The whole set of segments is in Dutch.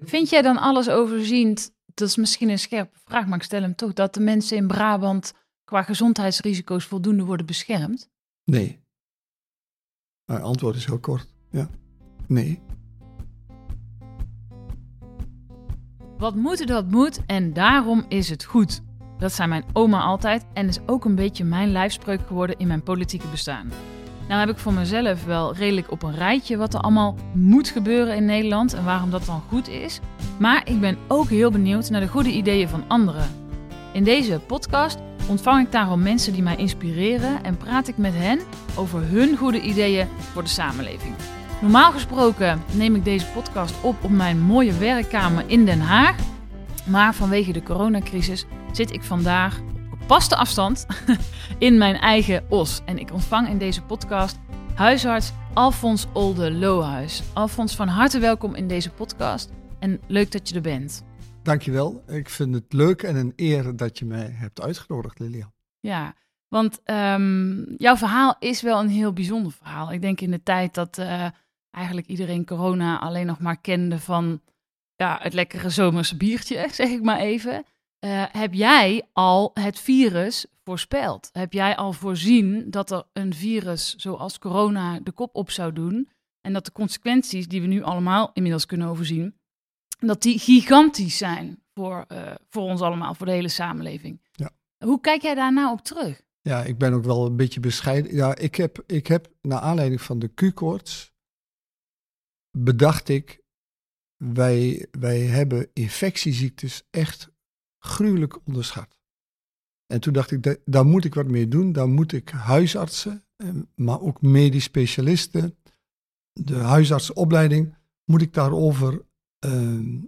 Vind jij dan alles overziend? Dat is misschien een scherpe vraag, maar ik stel hem toch. Dat de mensen in Brabant qua gezondheidsrisico's voldoende worden beschermd? Nee. Mijn antwoord is heel kort. Ja. Nee. Wat moet, dat moet en daarom is het goed. Dat zei mijn oma altijd en is ook een beetje mijn lijfspreuk geworden in mijn politieke bestaan. Nou heb ik voor mezelf wel redelijk op een rijtje wat er allemaal moet gebeuren in Nederland en waarom dat dan goed is. Maar ik ben ook heel benieuwd naar de goede ideeën van anderen. In deze podcast ontvang ik daarom mensen die mij inspireren en praat ik met hen over hun goede ideeën voor de samenleving. Normaal gesproken neem ik deze podcast op op mijn mooie werkkamer in Den Haag. Maar vanwege de coronacrisis zit ik vandaag gepaste afstand in mijn eigen os. En ik ontvang in deze podcast huisarts Alfons Olde Lohuis. Alfons, van harte welkom in deze podcast en leuk dat je er bent. Dankjewel. Ik vind het leuk en een eer dat je mij hebt uitgenodigd, Lilian. Ja, want um, jouw verhaal is wel een heel bijzonder verhaal. Ik denk in de tijd dat uh, eigenlijk iedereen corona alleen nog maar kende van ja, het lekkere zomerse biertje, zeg ik maar even. Uh, heb jij al het virus voorspeld? Heb jij al voorzien dat er een virus zoals corona de kop op zou doen? En dat de consequenties die we nu allemaal inmiddels kunnen overzien, dat die gigantisch zijn voor, uh, voor ons allemaal, voor de hele samenleving. Ja. Hoe kijk jij daar nou op terug? Ja, ik ben ook wel een beetje bescheiden. Ja, ik heb, ik heb naar aanleiding van de Q-koorts bedacht ik, wij, wij hebben infectieziektes echt gruwelijk onderschat. En toen dacht ik, daar moet ik wat mee doen. Daar moet ik huisartsen, maar ook medisch specialisten, de huisartsenopleiding, moet ik daarover uh, uh,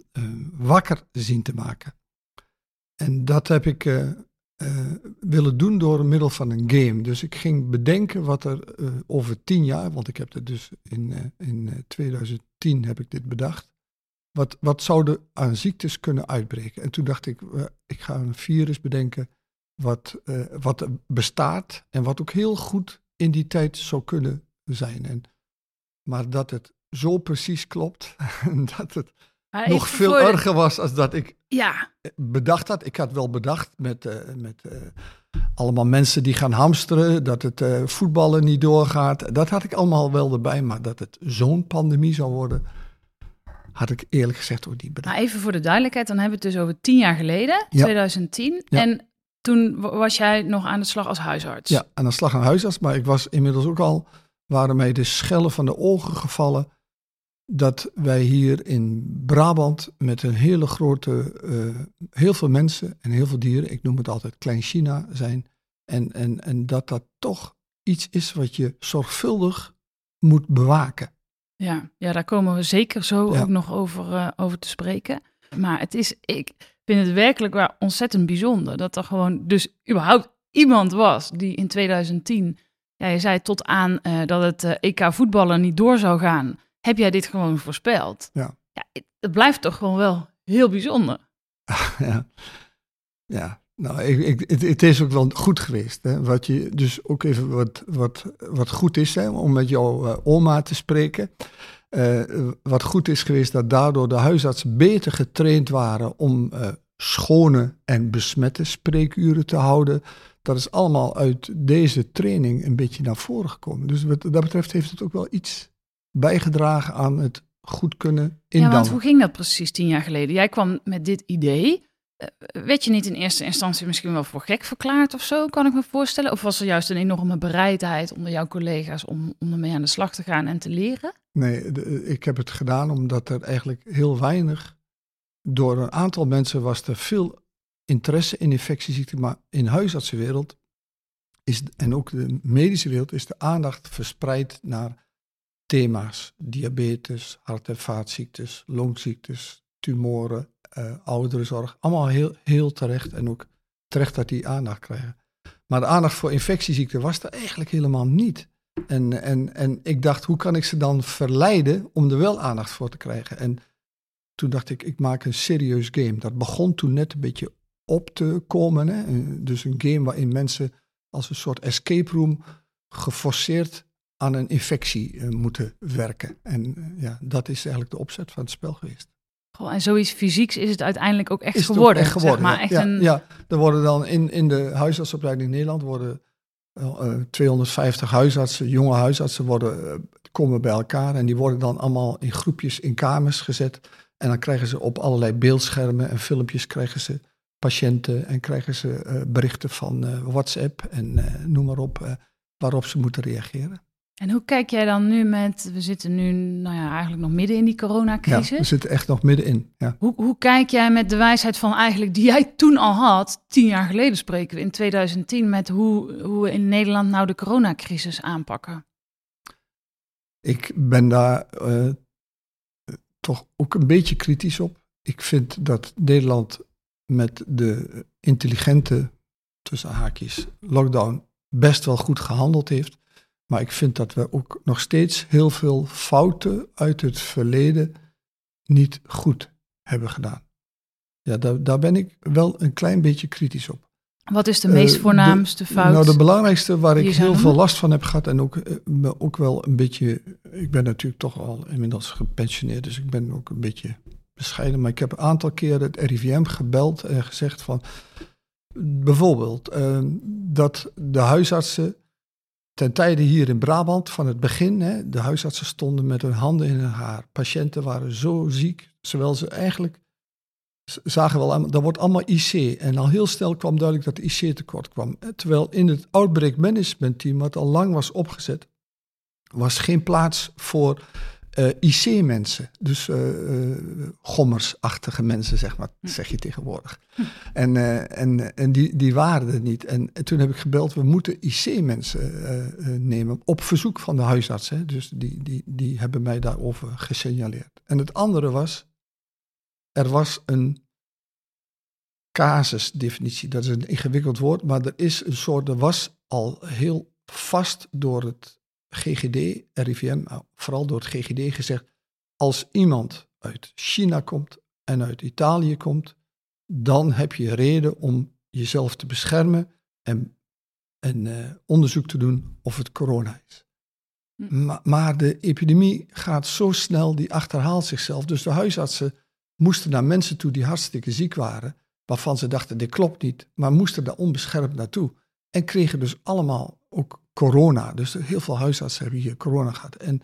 wakker zien te maken. En dat heb ik uh, willen doen door middel van een game. Dus ik ging bedenken wat er over tien jaar, want ik heb het dus in, in 2010 heb ik dit bedacht. Wat, wat zouden aan ziektes kunnen uitbreken? En toen dacht ik, ik ga een virus bedenken wat, wat bestaat en wat ook heel goed in die tijd zou kunnen zijn. En, maar dat het zo precies klopt. dat het Maar nog veel voor erger was als dat ik Ja, bedacht had. Ik had wel bedacht met, eh, met eh, allemaal mensen die gaan hamsteren, dat het eh, voetballen niet doorgaat. Dat had ik allemaal wel erbij, maar dat het zo'n pandemie zou worden, had ik eerlijk gezegd ook niet bedacht. maar even voor de duidelijkheid, dan hebben we het dus over tien jaar geleden, Ja. 2010. Ja. En toen wa- was jij nog aan de slag als huisarts. Ja, aan de slag aan huisarts, maar ik was inmiddels ook al, waren mij de schellen van de ogen gevallen, dat wij hier in Brabant met een hele grote, eh, heel veel mensen en heel veel dieren, ik noem het altijd Klein China zijn, en, en, en dat dat toch iets is wat je zorgvuldig moet bewaken. Ja, ja, daar komen we zeker zo Ja. ook nog over, eh, over te spreken. Maar het is, ik vind het werkelijk waar ontzettend bijzonder dat er gewoon dus überhaupt iemand was die in 2010, ja, je zei tot aan eh, dat het eh, EK voetballen niet door zou gaan, heb jij dit gewoon voorspeld? Ja. ja het, het blijft toch gewoon wel heel bijzonder. ja. ja, nou, ik, ik, het, het is ook wel goed geweest. Hè? Wat je, dus ook even wat, wat, wat goed is, hè? om met jouw eh, oma te spreken. Eh, wat goed is geweest, dat daardoor de huisartsen beter getraind waren om eh, schone en besmette spreekuren te houden. Dat is allemaal uit deze training een beetje naar voren gekomen. Dus wat dat betreft heeft het ook wel iets bijgedragen aan het goed kunnen Ja, indammen. want hoe ging dat precies tien jaar geleden? Jij kwam met dit idee. Eh, werd je niet in eerste instantie misschien wel voor gek verklaard of zo, kan ik me voorstellen? Of was er juist een enorme bereidheid onder jouw collega's om, om ermee aan de slag te gaan en te leren? Nee, de- ik heb het gedaan omdat er eigenlijk heel weinig, door een aantal mensen was er veel interesse in infectieziekten, maar in de huisartsenwereld is, en ook de medische wereld is de aandacht verspreid naar thema's. Diabetes, hart- en vaatziektes, longziektes, tumoren, eh ouderenzorg. Allemaal heel, heel terecht en ook terecht dat die aandacht krijgen. Maar de aandacht voor infectieziekten was er eigenlijk helemaal niet. En, en, en ik dacht, hoe kan ik ze dan verleiden om er wel aandacht voor te krijgen? En toen dacht ik, ik maak een serieus game. Dat begon toen net een beetje op te komen. Hè? Eh, Dus een game waarin mensen als een soort escape room geforceerd aan een infectie eh, moeten werken. En eh, ja, dat is eigenlijk de opzet van het spel geweest. Goh, en zoiets fysieks is het uiteindelijk ook echt Is geworden. echt geworden, zeg maar. ja. echt ja, een, ja, er worden dan in, in de huisartsopleiding in Nederland worden eh, 250 huisartsen, jonge huisartsen, worden, eh, komen bij elkaar en die worden dan allemaal in groepjes in kamers gezet. En dan krijgen ze op allerlei beeldschermen en filmpjes krijgen ze patiënten en krijgen ze eh, berichten van WhatsApp en noem maar op, waarop ze moeten reageren. En hoe kijk jij dan nu met, we zitten nu nou ja, eigenlijk nog midden in die Ja, coronacrisis. we zitten echt nog middenin. Ja. Hoe, hoe kijk jij met de wijsheid van eigenlijk die jij toen al had, tien jaar geleden spreken we, in 2010, met hoe, hoe we in Nederland nou de coronacrisis aanpakken? Ik ben daar eh, toch ook een beetje kritisch op. Ik vind dat Nederland met de intelligente, tussen haakjes, lockdown best wel goed gehandeld heeft. Maar ik vind dat we ook nog steeds heel veel fouten uit het verleden niet goed hebben gedaan. Ja, daar, daar ben ik wel een klein beetje kritisch op. Wat is de meest Eh, voornaamste de- fout? Nou, de belangrijkste waar ik heel veel last van heb gehad en ook, eh, ook wel een beetje, ik ben natuurlijk toch al inmiddels gepensioneerd, dus ik ben ook een beetje bescheiden, maar ik heb een aantal keren het RIVM gebeld en gezegd van, bijvoorbeeld, eh, dat de huisartsen ten tijde hier in Brabant van het begin, hè, de huisartsen stonden met hun handen in hun haar. Patiënten waren zo ziek, zowel ze eigenlijk zagen wel dat wordt allemaal IC. En al heel snel kwam duidelijk dat de IC tekort kwam. Eh, Terwijl in het Outbreak Management Team, wat al lang was opgezet, was geen plaats voor eh, IC-mensen. Dus eh, eh, gommersachtige mensen, zeg maar, zeg je tegenwoordig. En, eh, en, en die, die waren er niet. En, en toen heb ik gebeld, we moeten IC-mensen nemen, op verzoek van de huisarts. Hè. Dus die, die, die hebben mij daarover gesignaleerd. En het andere was, er was een casusdefinitie. Dat is een ingewikkeld woord, maar er is een soort, er was al heel vast door het GGD, RIVM, nou, vooral door het GGD gezegd, als iemand uit China komt en uit Italië komt, dan heb je reden om jezelf te beschermen en eh, onderzoek te doen of het corona is. Hm. Ma- maar de epidemie gaat zo snel, die achterhaalt zichzelf. Dus de huisartsen moesten naar mensen toe die hartstikke ziek waren, waarvan ze dachten, dit klopt niet, maar moesten daar onbeschermd naartoe. En kregen dus allemaal ook corona. Dus heel veel huisartsen hebben hier corona gehad. En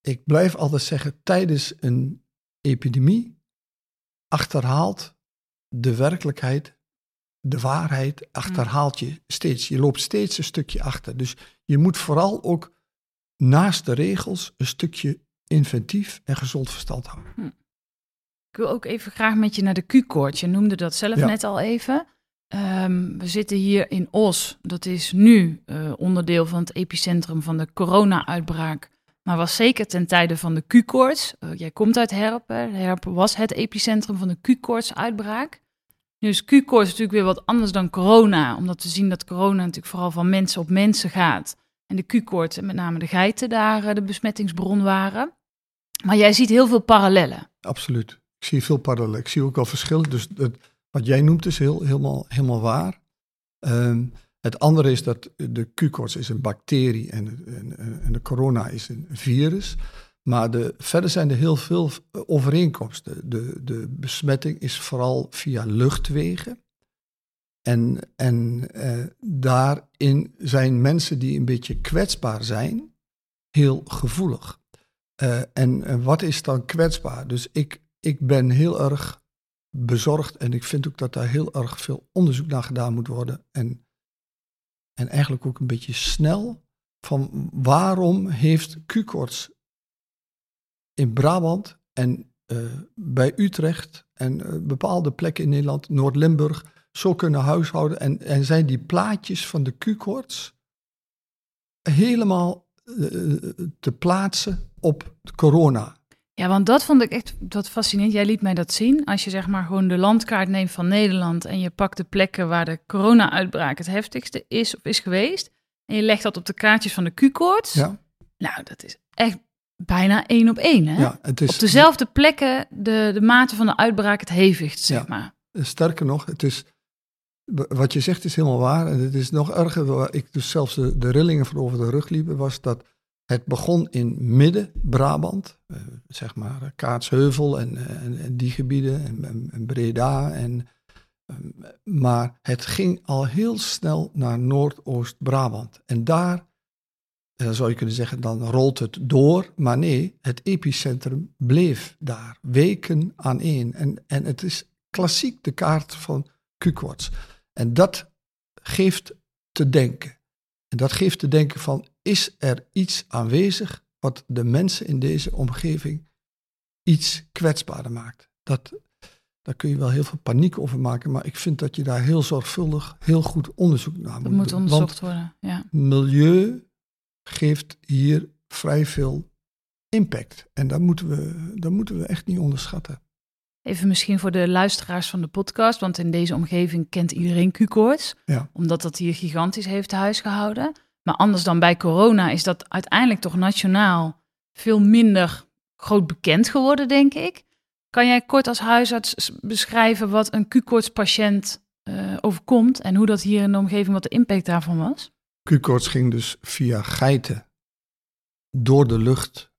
ik blijf altijd zeggen, tijdens een epidemie achterhaalt de werkelijkheid, de waarheid, achterhaalt je steeds. Je loopt steeds een stukje achter. Dus je moet vooral ook naast de regels een stukje inventief en gezond verstand houden. Ik wil ook even graag met je naar de Q-koord. Je noemde dat zelf Ja. net al even. Ehm, we zitten hier in Os. Dat is nu eh, onderdeel van het epicentrum van de corona-uitbraak. Maar was zeker ten tijde van de Q-koorts. Eh, jij komt uit Herp. Hè? Herp was het epicentrum van de Q-koorts-uitbraak. Nu is Q-koorts natuurlijk weer wat anders dan corona. Omdat we zien dat corona natuurlijk vooral van mensen op mensen gaat. En de Q-koorts, met name de geiten, daar eh, de besmettingsbron waren. Maar jij ziet heel veel parallellen. Absoluut. Ik zie veel parallellen. Ik zie ook wel verschillen. Dus het, wat jij noemt is heel, helemaal, helemaal waar. Ehm, het andere is dat de Q-koorts is een bacterie en, en, en de corona is een virus. Maar de, verder zijn er heel veel overeenkomsten. De, de besmetting is vooral via luchtwegen. En, en eh, daarin zijn mensen die een beetje kwetsbaar zijn, heel gevoelig. Eh, en eh, wat is dan kwetsbaar? Dus ik, ik ben heel erg bezorgd en ik vind ook dat daar heel erg veel onderzoek naar gedaan moet worden. En, en eigenlijk ook een beetje snel van waarom heeft Q-koorts in Brabant en eh, bij Utrecht en eh, bepaalde plekken in Nederland, Noord-Limburg, zo kunnen huishouden. En, en zijn die plaatjes van de Q-koorts helemaal eh, te plaatsen op corona. Ja, want dat vond ik echt wat fascinerend. Jij liet mij dat zien. Als je zeg maar gewoon de landkaart neemt van Nederland en je pakt de plekken waar de corona-uitbraak het heftigste is of is geweest. En je legt dat op de kaartjes van de Q-koorts. Ja, Nou, dat is echt bijna één op één, hè? ja het is, op dezelfde plekken de, de mate van de uitbraak het hevigst, zeg Ja. maar. Sterker nog, het is, wat je zegt is helemaal waar. En het is nog erger, waar ik dus zelfs de, de rillingen van over de rug liep, was dat Het begon in Midden-Brabant, uh, zeg maar Kaatsheuvel en, en, en die gebieden, en, Breda. En, maar het ging al heel snel naar Noordoost-Brabant. En daar zou je kunnen zeggen, dan rolt het door. Maar nee, het epicentrum bleef daar, weken aan één. En, en het is klassiek de kaart van Q-koorts. En dat geeft te denken. En dat geeft te denken van, is er iets aanwezig wat de mensen in deze omgeving iets kwetsbaarder maakt? Dat, daar kun je wel heel veel paniek over maken, maar ik vind dat je daar heel zorgvuldig, heel goed onderzoek naar moet doen. Dat moet onderzocht worden, ja. Milieu geeft hier vrij veel impact. En dat moeten we, dat moeten we echt niet onderschatten. Even misschien voor de luisteraars van de podcast, want in deze omgeving kent iedereen Q-koorts, ja. omdat dat hier gigantisch heeft huisgehouden. Maar anders dan bij corona is dat uiteindelijk toch nationaal veel minder groot bekend geworden, denk ik. Kan jij kort als huisarts beschrijven wat een Q-koortspatiënt uh, overkomt en hoe dat hier in de omgeving, wat de impact daarvan was? Q-koorts ging dus via geiten door de lucht.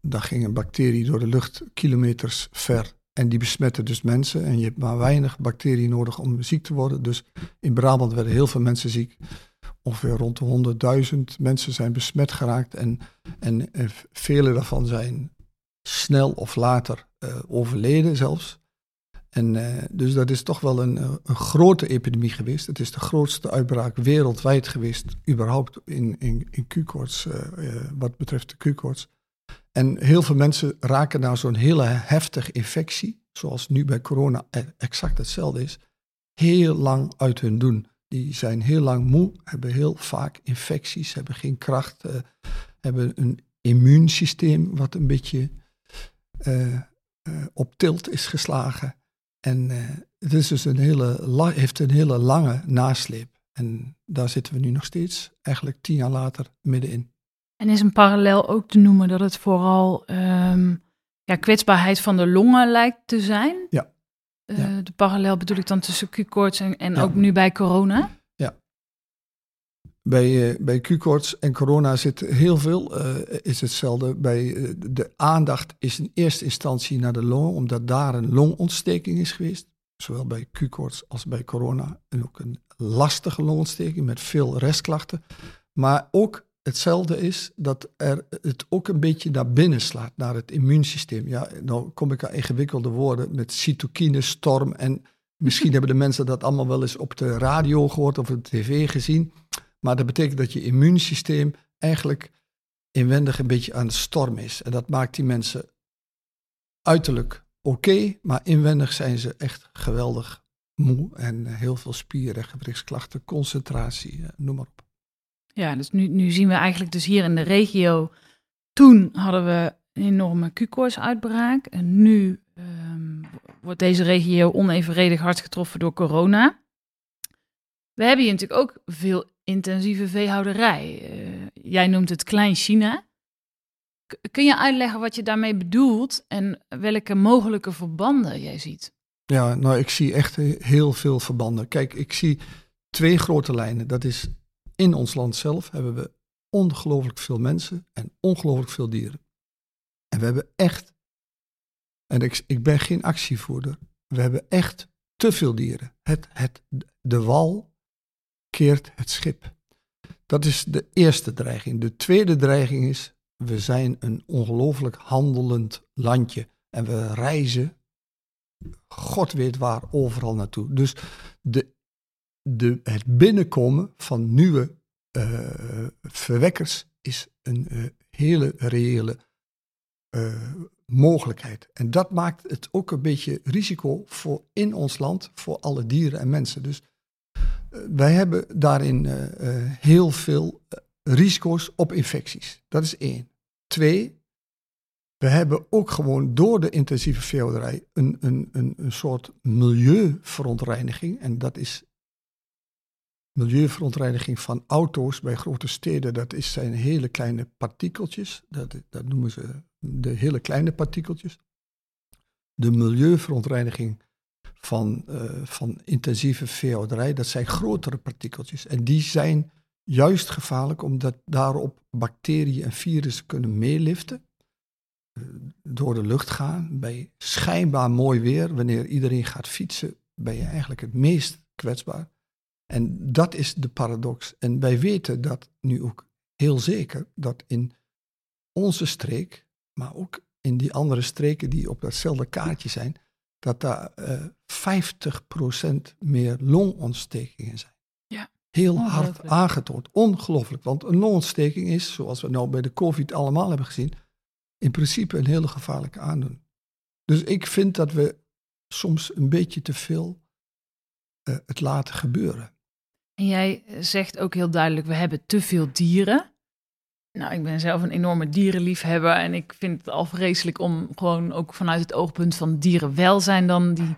Daar ging een bacterie door de lucht kilometers ver. En die besmetten dus mensen. En je hebt maar weinig bacteriën nodig om ziek te worden. Dus in Brabant werden heel veel mensen ziek. Ongeveer rond de 100.000 mensen zijn besmet geraakt. En, en, vele daarvan zijn snel of later uh, overleden zelfs. En uh, dus dat is toch wel een, een grote epidemie geweest. Het is de grootste uitbraak wereldwijd geweest, überhaupt in, in, in Q-koorts, wat betreft de Q-koorts. En heel veel mensen raken na zo'n hele heftige infectie, zoals nu bij corona exact hetzelfde is, heel lang uit hun doen. Die zijn heel lang moe, hebben heel vaak infecties, hebben geen kracht, hebben een immuunsysteem wat een beetje op tilt is geslagen. En het is dus een hele, heeft een hele lange nasleep. En daar zitten we nu nog steeds, eigenlijk tien jaar later, middenin. En is een parallel ook te noemen dat het vooral um, ja, kwetsbaarheid van de longen lijkt te zijn? Ja. Uh, De parallel bedoel ik dan tussen Q-koorts en, en ook nu bij corona? Bij, uh, bij Q-koorts en corona zit heel veel, uh, is hetzelfde. Bij de aandacht is in eerste instantie naar de longen, omdat daar een longontsteking is geweest. Zowel bij Q-koorts als bij corona. En ook een lastige longontsteking met veel restklachten. Maar ook hetzelfde is dat er het ook een beetje naar binnen slaat, naar het immuunsysteem. Ja, nou kom ik aan ingewikkelde woorden met cytokine, storm. En misschien hebben de mensen dat allemaal wel eens op de radio gehoord of op de tv gezien. Maar dat betekent dat je immuunsysteem eigenlijk inwendig een beetje aan de storm is. En dat maakt die mensen uiterlijk oké, maar inwendig zijn ze echt geweldig moe en heel veel spieren, gewrichtsklachten, concentratie, eh, noem maar op. Ja, dus nu, nu zien we eigenlijk dus hier in de regio, toen hadden we een enorme Q-koorts-uitbraak en nu um, wordt deze regio onevenredig hard getroffen door corona. We hebben hier natuurlijk ook veel intensieve veehouderij. Uh, jij noemt het Klein China. kun je uitleggen wat je daarmee bedoelt en welke mogelijke verbanden jij ziet? Ja, nou, ik zie echt heel veel verbanden. Kijk, ik zie twee grote lijnen. Dat is in ons land zelf hebben we ongelooflijk veel mensen en ongelooflijk veel dieren. En we hebben echt, en ik, ik ben geen actievoerder, we hebben echt te veel dieren. Het, het, de wal keert het schip. Dat is de eerste dreiging. De tweede dreiging is, we zijn een ongelooflijk handelend landje. En we reizen, god weet waar, overal naartoe. Dus de, de, het binnenkomen van nieuwe uh, verwekkers is een uh, hele reële uh, mogelijkheid. En dat maakt het ook een beetje risico voor in ons land, voor alle dieren en mensen. Dus wij hebben daarin heel veel eh, risico's op infecties. Dat is één. Twee, we hebben ook gewoon door de intensieve veehouderij een, een, een, een soort milieuverontreiniging. En dat is milieuverontreiniging van auto's bij grote steden. Dat is, zijn hele kleine partikeltjes. Dat, dat noemen ze de hele kleine partikeltjes. De milieuverontreiniging van, uh, van intensieve veehouderij, dat zijn grotere partikeltjes. En die zijn juist gevaarlijk omdat daarop bacteriën en virussen kunnen meeliften. eh, Door de lucht gaan. Bij schijnbaar mooi weer, wanneer iedereen gaat fietsen, ben je eigenlijk het meest kwetsbaar. En dat is de paradox. En wij weten dat nu ook heel zeker, dat in onze streek, maar ook in die andere streken die op datzelfde kaartje zijn, dat daar eh 50% meer longontstekingen zijn. Ja, Heel hard aangetoond. Ongelooflijk. Want een longontsteking is, zoals we nou bij de COVID allemaal hebben gezien, in principe een hele gevaarlijke aandoening. Dus ik vind dat we soms een beetje te veel eh, het laten gebeuren. En jij zegt ook heel duidelijk, we hebben te veel dieren. Nou, ik ben zelf een enorme dierenliefhebber en ik vind het al vreselijk om gewoon ook vanuit het oogpunt van dierenwelzijn dan die,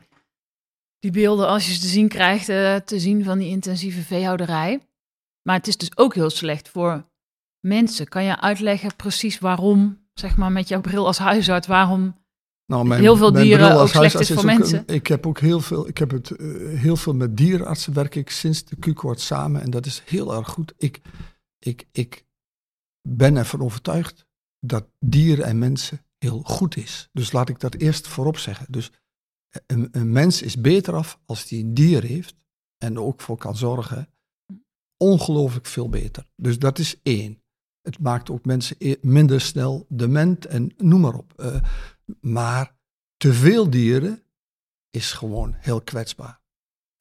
die beelden als je ze te zien krijgt, eh, te zien van die intensieve veehouderij. Maar het is dus ook heel slecht voor mensen. Kan je uitleggen precies waarom, zeg maar met jouw bril als huisarts, waarom Nou, Heel veel dieren ook slecht is voor ook mensen. ik heb ook heel veel, ik heb het eh, heel veel met dierenartsen werk ik sinds de Q-koord samen en dat is heel erg goed. Ik, ik, ik ben ervan overtuigd dat dieren en mensen heel goed is. Dus laat ik dat eerst voorop zeggen. Dus een, een mens is beter af als hij een dier heeft en er ook voor kan zorgen. Ongelooflijk veel beter. Dus dat is één. Het maakt ook mensen e- minder snel dement en noem maar op. Eh, maar te veel dieren is gewoon heel kwetsbaar.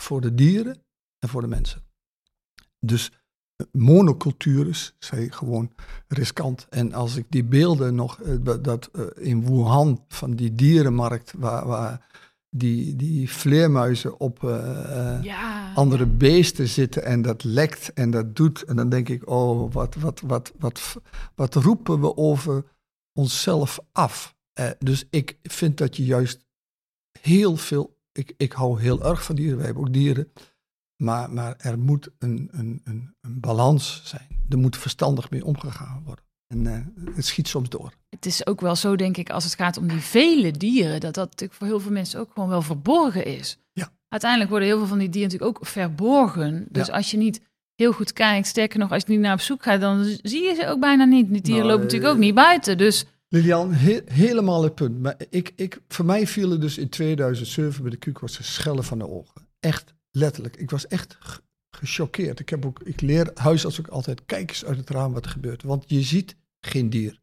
Voor de dieren en voor de mensen. Dus eh, monocultures zijn gewoon riskant. En als ik die beelden nog, eh, dat- eh, in Wuhan van die dierenmarkt, waar, waar die, die vleermuizen op ja, andere beesten zitten en dat lekt en dat doet. En dan denk ik, oh, wat, wat, wat, wat, wat roepen we over onszelf af? Eh, dus ik vind dat je juist heel veel, ik, ik hou heel erg van dieren, wij hebben ook dieren. Maar, maar er moet een, een, een, een balans zijn. Er moet verstandig mee omgegaan worden. En eh, het schiet soms door. Het is ook wel zo, denk ik, als het gaat om die vele dieren, dat dat natuurlijk voor heel veel mensen ook gewoon wel verborgen is. Ja. Uiteindelijk worden heel veel van die dieren natuurlijk ook verborgen. Dus Ja. als je niet heel goed kijkt, sterker nog, als je niet naar op zoek gaat, dan zie je ze ook bijna niet. Die dieren Nou, lopen natuurlijk eh, ook niet buiten. Dus Lilian, he- helemaal het punt. Maar ik, ik, voor mij vielen dus in 2007 bij de Q-koorts schellen van de ogen. Echt letterlijk. Ik was echt ge- gechoqueerd. Ik, heb ook, ik leer huisarts ook altijd, kijk eens uit het raam wat er gebeurt. Want je ziet geen dier.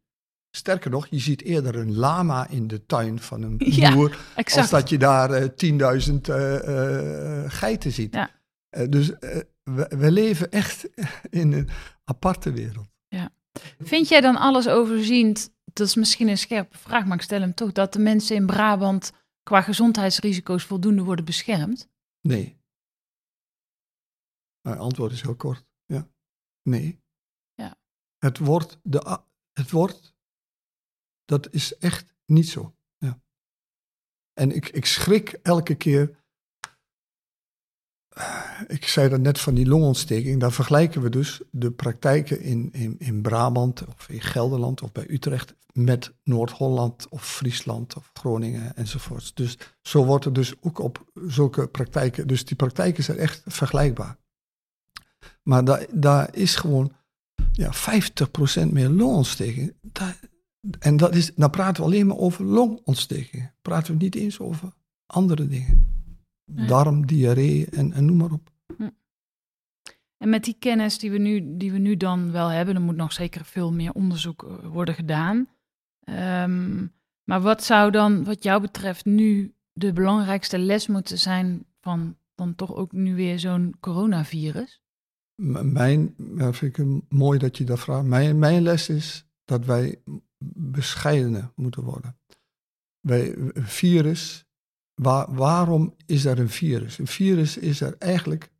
Sterker nog, je ziet eerder een lama in de tuin van een Ja, boer... als dat je daar eh, 10.000 eh, eh, geiten ziet. Ja. Dus we, we leven echt in een aparte wereld. Vind jij dan alles overziend? Dat is misschien een scherpe vraag, maar ik stel hem toch. Dat de mensen in Brabant qua gezondheidsrisico's voldoende worden beschermd? Nee. Mijn antwoord is heel kort. Ja. Nee. Ja. Het wordt, de, het wordt, dat is echt niet zo. Ja. En ik, ik schrik elke keer. Ik zei dat net van die longontsteking. Daar vergelijken we dus de praktijken in, in, in Brabant of in Gelderland of bij Utrecht met Noord-Holland of Friesland of Groningen enzovoorts. Dus zo wordt er dus ook op zulke praktijken. Dus die praktijken zijn echt vergelijkbaar. Maar daar, daar is gewoon ja, 50% meer longontsteking. Daar, en dat is, dan praten we alleen maar over longontstekingen. Praten we niet eens over andere dingen. Darm, diarree en, en noem maar op. En met die kennis die we, nu, die we nu dan wel hebben, er moet nog zeker veel meer onderzoek eh, worden gedaan. Ehm, maar wat zou dan, wat jou betreft, nu de belangrijkste les moeten zijn van dan toch ook nu weer zo'n coronavirus? M- Mijn, vind ik mooi dat je dat vraagt. Mijn, mijn les is dat wij bescheidener moeten worden. Wij, een virus, waar, waarom is er een virus? Een virus is er eigenlijk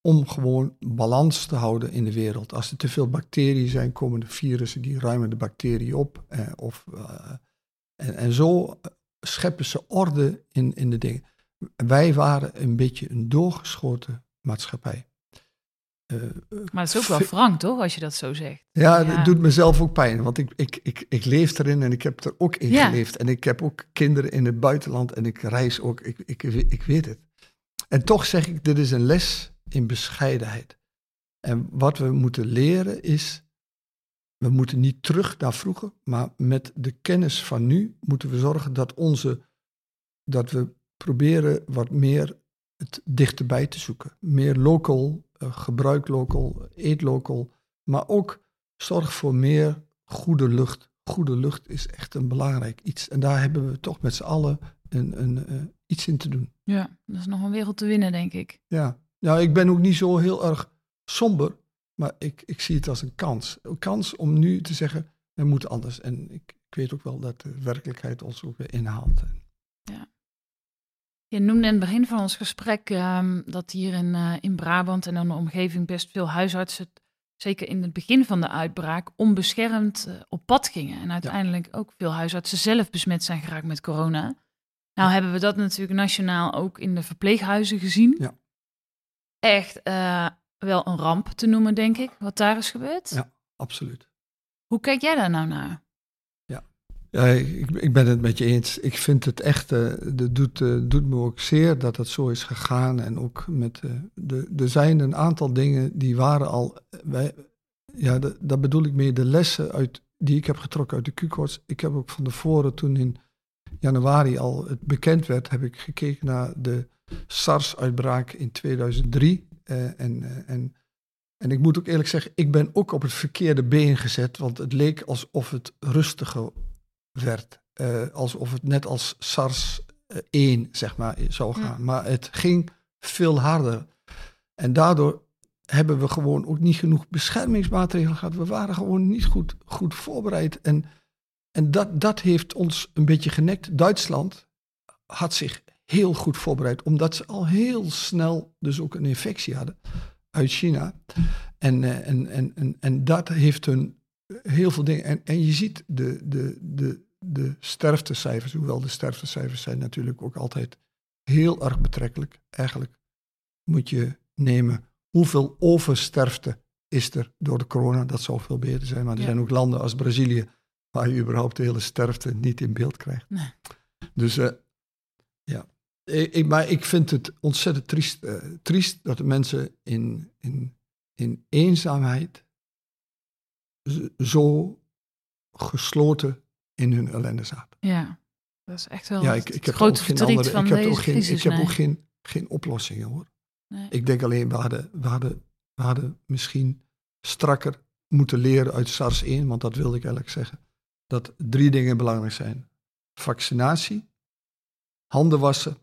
om gewoon balans te houden in de wereld. Als er te veel bacteriën zijn, komen de virussen, die ruimen de bacteriën op. Eh, of, eh, en, en zo scheppen ze orde in, in de dingen. Wij waren een beetje een doorgeschoten maatschappij. Maar het is ook wel frank, toch, als je dat zo zegt? ja, Ja. het doet mezelf ook pijn, want ik, ik, ik, ik leef erin en ik heb er ook in Ja. geleefd. En ik heb ook kinderen in het buitenland en ik reis ook, ik, ik, ik weet het. En toch zeg ik, dit is een les in bescheidenheid. En wat we moeten leren is, we moeten niet terug naar vroeger, maar met de kennis van nu moeten we zorgen dat onze, dat we proberen wat meer het dichterbij te zoeken. Meer local, gebruik local, eet local, maar ook zorg voor meer goede lucht. Goede lucht is echt een belangrijk iets. En daar hebben we toch met z'n allen een, een, uh, iets in te doen. Ja, dat is nog een wereld te winnen, denk ik. Ja, nou, ik ben ook niet zo heel erg somber, maar ik, ik zie het als een kans. Een kans om nu te zeggen, we moeten anders. En ik, ik weet ook wel dat de werkelijkheid ons ook weer inhaalt. Ja. Je noemde in het begin van ons gesprek um, dat hier in, uh, in Brabant en in de omgeving best veel huisartsen, zeker in het begin van de uitbraak, onbeschermd uh, op pad gingen. En uiteindelijk ja. ook veel huisartsen zelf besmet zijn geraakt met corona. Nou ja. hebben we dat natuurlijk nationaal ook in de verpleeghuizen gezien. Ja. Echt uh, wel een ramp te noemen, denk ik, wat daar is gebeurd. Ja, absoluut. Hoe kijk jij daar nou naar? Ja, ik, ik ben het met je eens. Ik vind het echt, uh, dat doet, uh, doet me ook zeer dat het zo is gegaan. En ook met, uh, de, er zijn een aantal dingen die waren al, ja, dat bedoel ik meer de lessen uit, die ik heb getrokken uit de Q-koorts. Ik heb ook van tevoren, toen in januari al het bekend werd, heb ik gekeken naar de SARS-uitbraak in 2003. Uh, en, en, en ik moet ook eerlijk zeggen, ik ben ook op het verkeerde been gezet, want het leek alsof het rustiger werd. Uh, alsof het net als SARS 1, zeg maar, zou gaan. Ja. Maar het ging veel harder. En daardoor hebben we gewoon ook niet genoeg beschermingsmaatregelen gehad. We waren gewoon niet goed, goed voorbereid. En, en dat, dat heeft ons een beetje genekt. Duitsland had zich heel goed voorbereid, omdat ze al heel snel dus ook een infectie hadden uit China. En, uh, en, en, en, en dat heeft hun heel veel dingen. En, en je ziet de, de, de, de sterftecijfers, hoewel de sterftecijfers zijn natuurlijk ook altijd heel erg betrekkelijk. Eigenlijk moet je nemen hoeveel oversterfte is er door de corona. Dat zou veel beter zijn. Maar er ja. zijn ook landen als Brazilië waar je überhaupt de hele sterfte niet in beeld krijgt. Nee. Dus uh, ja, ik, maar ik vind het ontzettend triest, uh, triest dat de mensen in, in, in eenzaamheid zo gesloten in hun ellende zaten. Ja, dat is echt wel ja, ik, ik heb groot ook geen verdriet andere, van ik heb ook geen, heb ook geen, geen oplossingen hoor. Nee. Ik denk alleen, we hadden, we, hadden, we hadden misschien strakker moeten leren uit SARS 1, want dat wilde ik eigenlijk zeggen. Dat drie dingen belangrijk zijn. Vaccinatie, handen wassen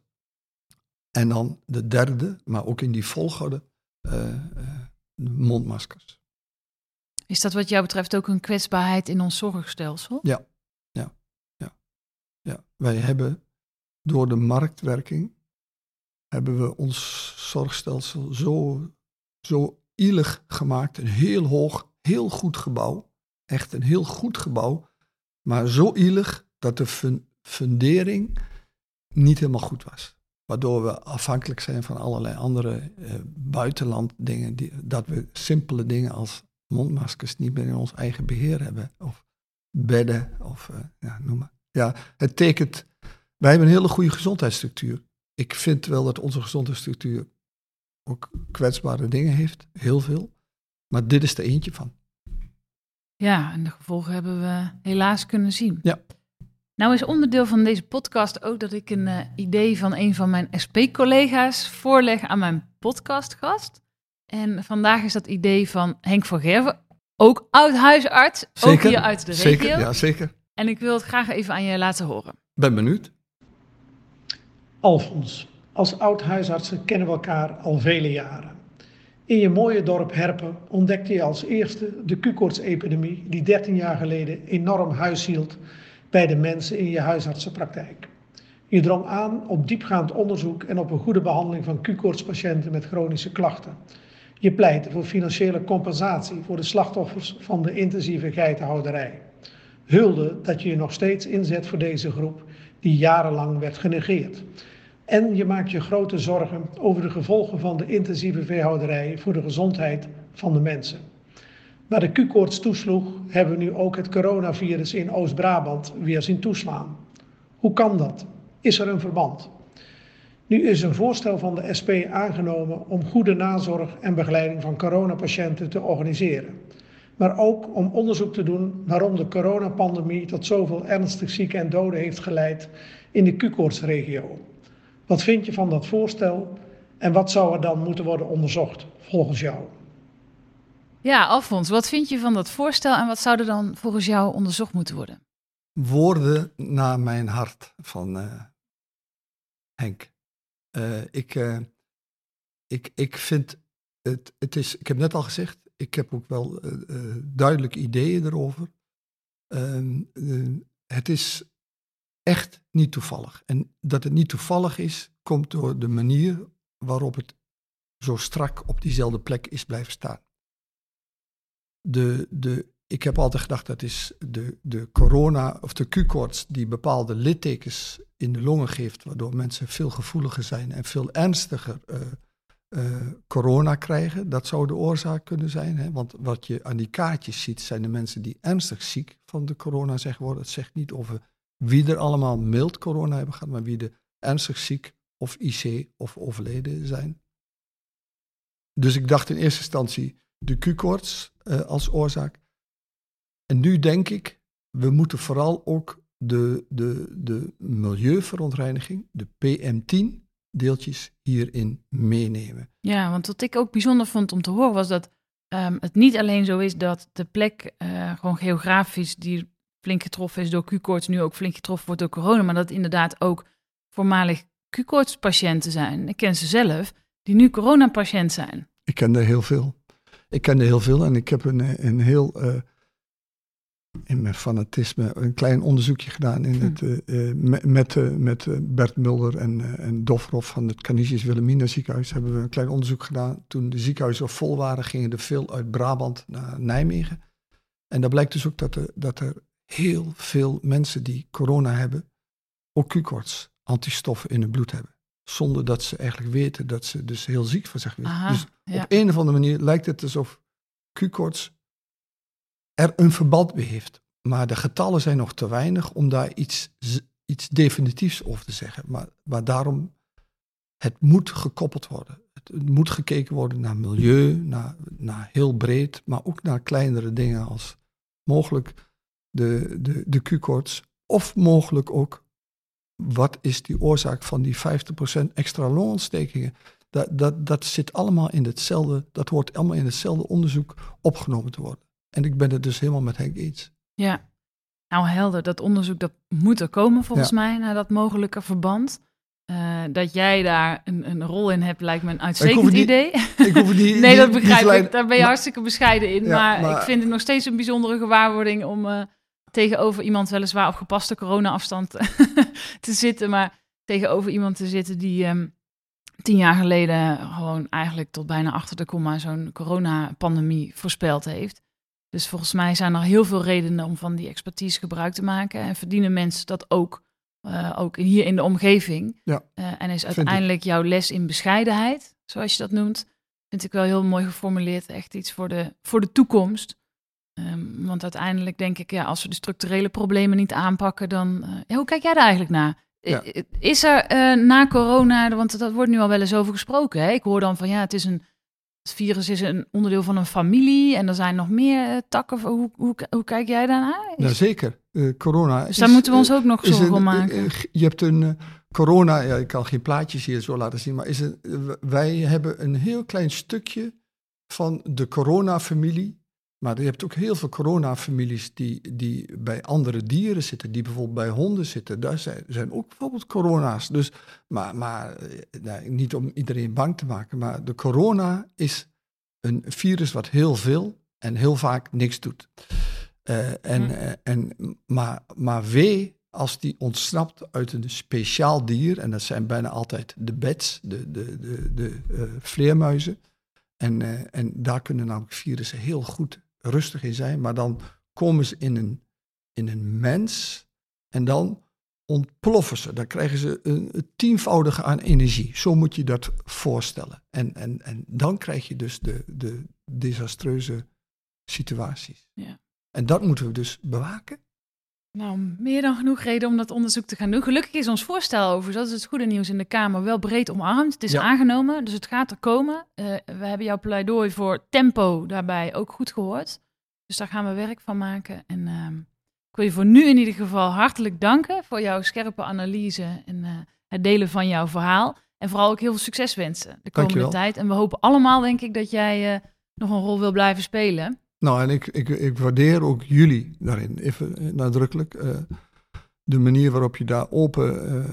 en dan de derde, maar ook in die volgorde, uh, uh, mondmaskers. Is dat wat jou betreft ook een kwetsbaarheid in ons zorgstelsel? Ja, ja, ja. ja. Wij hebben door de marktwerking, hebben we ons zorgstelsel zo, zo ielig gemaakt. Een heel hoog, heel goed gebouw. Echt een heel goed gebouw. Maar zo ielig dat de fun fundering niet helemaal goed was. Waardoor we afhankelijk zijn van allerlei andere uh, buitenland dingen. Die, dat we simpele dingen als mondmaskers niet meer in ons eigen beheer hebben. Of bedden, of uh, ja, noem maar. Ja, het tekent. Wij hebben een hele goede gezondheidsstructuur. Ik vind wel dat onze gezondheidsstructuur ook kwetsbare dingen heeft. Heel veel. Maar dit is er eentje van. Ja, en de gevolgen hebben we helaas kunnen zien. Ja. Nou is onderdeel van deze podcast ook dat ik een uh, idee van een van mijn SP-collega's voorleg aan mijn podcastgast. En vandaag is dat idee van Henk van Gerven, ook oud-huisarts, ook hier uit de regio. Zeker, ja, zeker. En ik wil het graag even aan je laten horen. Ben benieuwd. Alfons, als oud-huisartsen kennen we elkaar al vele jaren. In je mooie dorp Herpen ontdekte je als eerste de Q-koorts-epidemie die 13 jaar geleden enorm huis hield bij de mensen in je huisartsenpraktijk. Je drong aan op diepgaand onderzoek en op een goede behandeling van Q-koortspatiënten met chronische klachten. Je pleitte voor financiële compensatie voor de slachtoffers van de intensieve geitenhouderij. Hulde dat je je nog steeds inzet voor deze groep die jarenlang werd genegeerd. En je maakt je grote zorgen over de gevolgen van de intensieve veehouderij voor de gezondheid van de mensen. Waar de Q-koorts toesloeg, hebben we nu ook het coronavirus in Oost-Brabant weer zien toeslaan. Hoe kan dat? Is er een verband? Nu is een voorstel van de SP aangenomen om goede nazorg en begeleiding van coronapatiënten te organiseren. Maar ook om onderzoek te doen waarom de coronapandemie tot zoveel ernstig zieken en doden heeft geleid in de Q-koortsregio. Wat vind je van dat voorstel en wat zou er dan moeten worden onderzocht volgens jou? Ja, Alfons, wat vind je van dat voorstel en wat zou er dan volgens jou onderzocht moeten worden? Woorden naar mijn hart van uh, Henk. Uh, ik, uh, ik, ik vind het, het is, ik heb net al gezegd, ik heb ook wel duidelijke ideeën erover. Ehm, het is echt niet toevallig. En dat het niet toevallig is, komt door de manier waarop het zo strak op diezelfde plek is blijven staan. De, de, ik heb altijd gedacht dat is de, de corona of de Q-koorts die bepaalde littekens in de longen geeft, waardoor mensen veel gevoeliger zijn en veel ernstiger uh, uh, corona krijgen. Dat zou de oorzaak kunnen zijn. Hè? Want wat je aan die kaartjes ziet, zijn de mensen die ernstig ziek van de corona zijn geworden. Het zegt niet over wie er allemaal mild corona hebben gehad, maar wie er ernstig ziek of IC of overleden zijn. Dus ik dacht in eerste instantie de Q-koorts uh, als oorzaak. En nu denk ik, we moeten vooral ook de, de, de milieuverontreiniging, de PM10 deeltjes hierin meenemen. Ja, want wat ik ook bijzonder vond om te horen was dat um, het niet alleen zo is dat de plek uh, gewoon geografisch die flink getroffen is door Q-koorts nu ook flink getroffen wordt door corona, maar dat inderdaad ook voormalig Q-koortspatiënten zijn. Ik ken ze zelf, die nu coronapatiënt zijn. Ik ken er heel veel. Ik ken er heel veel en ik heb een, een heel, uh, in mijn fanatisme, een klein onderzoekje gedaan in het, uh, met, met, met Bert Mulder en, en Dofroff van het Canisius Wilhelmina ziekenhuis. Hebben we een klein onderzoek gedaan. Toen de ziekenhuizen vol waren, gingen er veel uit Brabant naar Nijmegen. En daar blijkt dus ook dat er, dat er heel veel mensen die corona hebben, ook Q-koorts, antistoffen in hun bloed hebben. Zonder dat ze eigenlijk weten dat ze dus heel ziek van zich weten. dus op een of andere manier lijkt het alsof Q-koorts er een verband mee heeft. Maar de getallen zijn nog te weinig om daar iets, iets definitiefs over te zeggen. Maar, maar daarom, het moet gekoppeld worden. Het, moet gekeken worden naar milieu, naar, naar heel breed, maar ook naar kleinere dingen als mogelijk de, de, de Q-koorts. Of mogelijk ook, wat is die oorzaak van die 50% extra longontstekingen? Dat, dat, dat zit allemaal in hetzelfde, dat hoort allemaal in hetzelfde onderzoek opgenomen te worden. En ik ben het dus helemaal met Henk eens. Ja, nou helder, dat onderzoek dat moet er komen volgens mij naar dat mogelijke verband. Uh, dat jij daar een, een, rol in hebt, lijkt me een uitstekend idee. Ik hoef die, nee, dat begrijp ik. Daar ben je hartstikke bescheiden in. maar, maar, ik vind het nog steeds een bijzondere gewaarwording om uh, tegenover iemand weliswaar op gepaste corona-afstand te zitten, maar tegenover iemand te zitten die um, tien jaar geleden gewoon eigenlijk tot bijna achter de komma zo'n coronapandemie voorspeld heeft. Dus volgens mij zijn er heel veel redenen om van die expertise gebruik te maken en verdienen mensen dat ook, uh, ook hier in de omgeving. Ja, uh, en is uiteindelijk jouw les in bescheidenheid, zoals je dat noemt, vind ik wel heel mooi geformuleerd. Echt iets voor de, voor de toekomst. Um, want uiteindelijk denk ik, ja, als we de structurele problemen niet aanpakken, dan. Uh, ja, hoe kijk jij daar eigenlijk naar? Ja. Is er na corona, want dat wordt nu al wel eens over gesproken. Hè? Ik hoor dan van ja, het is een. Het virus is een onderdeel van een familie en er zijn nog meer uh, takken. Hoe, hoe, hoe, kijk jij daarnaar? Is... zeker. corona. Dus daar moeten we ons ook nog zorgen om maken. je hebt een corona, ja, ik kan geen plaatjes hier zo laten zien, maar is een, wij hebben een heel klein stukje van de corona-familie maar je hebt ook heel veel coronafamilies die, die bij andere dieren zitten, die bijvoorbeeld bij honden zitten. Daar zijn, zijn ook bijvoorbeeld corona's. Dus, maar maar eh, nou, niet om iedereen bang te maken, maar de corona is een virus wat heel veel en heel vaak niks doet. Uh, en, hm. uh, en, maar, maar wee als die ontsnapt uit een speciaal dier, en dat zijn bijna altijd de bats, de, de, de, de uh, vleermuizen. En, en daar kunnen namelijk virussen heel goed rustig in zijn, maar dan komen ze in een, in een mens en dan ontploffen ze. Dan krijgen ze een, een tienvoudige aan energie. Zo moet je dat voorstellen. En, en, en dan krijg je dus de, de desastreuze situaties. Ja. En dat moeten we dus bewaken. Nou, meer dan genoeg reden om dat onderzoek te gaan doen. Gelukkig is ons voorstel over, dat is het goede nieuws in de Kamer, wel breed omarmd. Het is Ja. aangenomen, dus het gaat er komen. Eh, we hebben jouw pleidooi voor tempo daarbij ook goed gehoord. Dus daar gaan we werk van maken. En ehm, ik wil je voor nu in ieder geval hartelijk danken voor jouw scherpe analyse en eh, het delen van jouw verhaal. En vooral ook heel veel succes wensen de komende Dankjewel. tijd. En we hopen allemaal, denk ik, dat jij eh, nog een rol wil blijven spelen. Nou, en ik, ik, ik waardeer ook jullie daarin, even eh, nadrukkelijk. Eh, de manier waarop je daar open eh,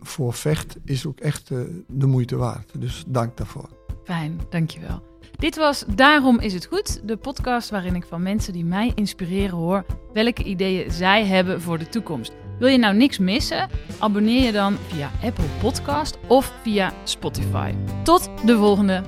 voor vecht, is ook echt de moeite waard. Dus dank daarvoor. Fijn, dankjewel. Dit was Daarom is het goed, de podcast waarin ik van mensen die mij inspireren hoor welke ideeën zij hebben voor de toekomst. Wil je nou niks missen? Abonneer je dan via Apple Podcast of via Spotify. Tot de volgende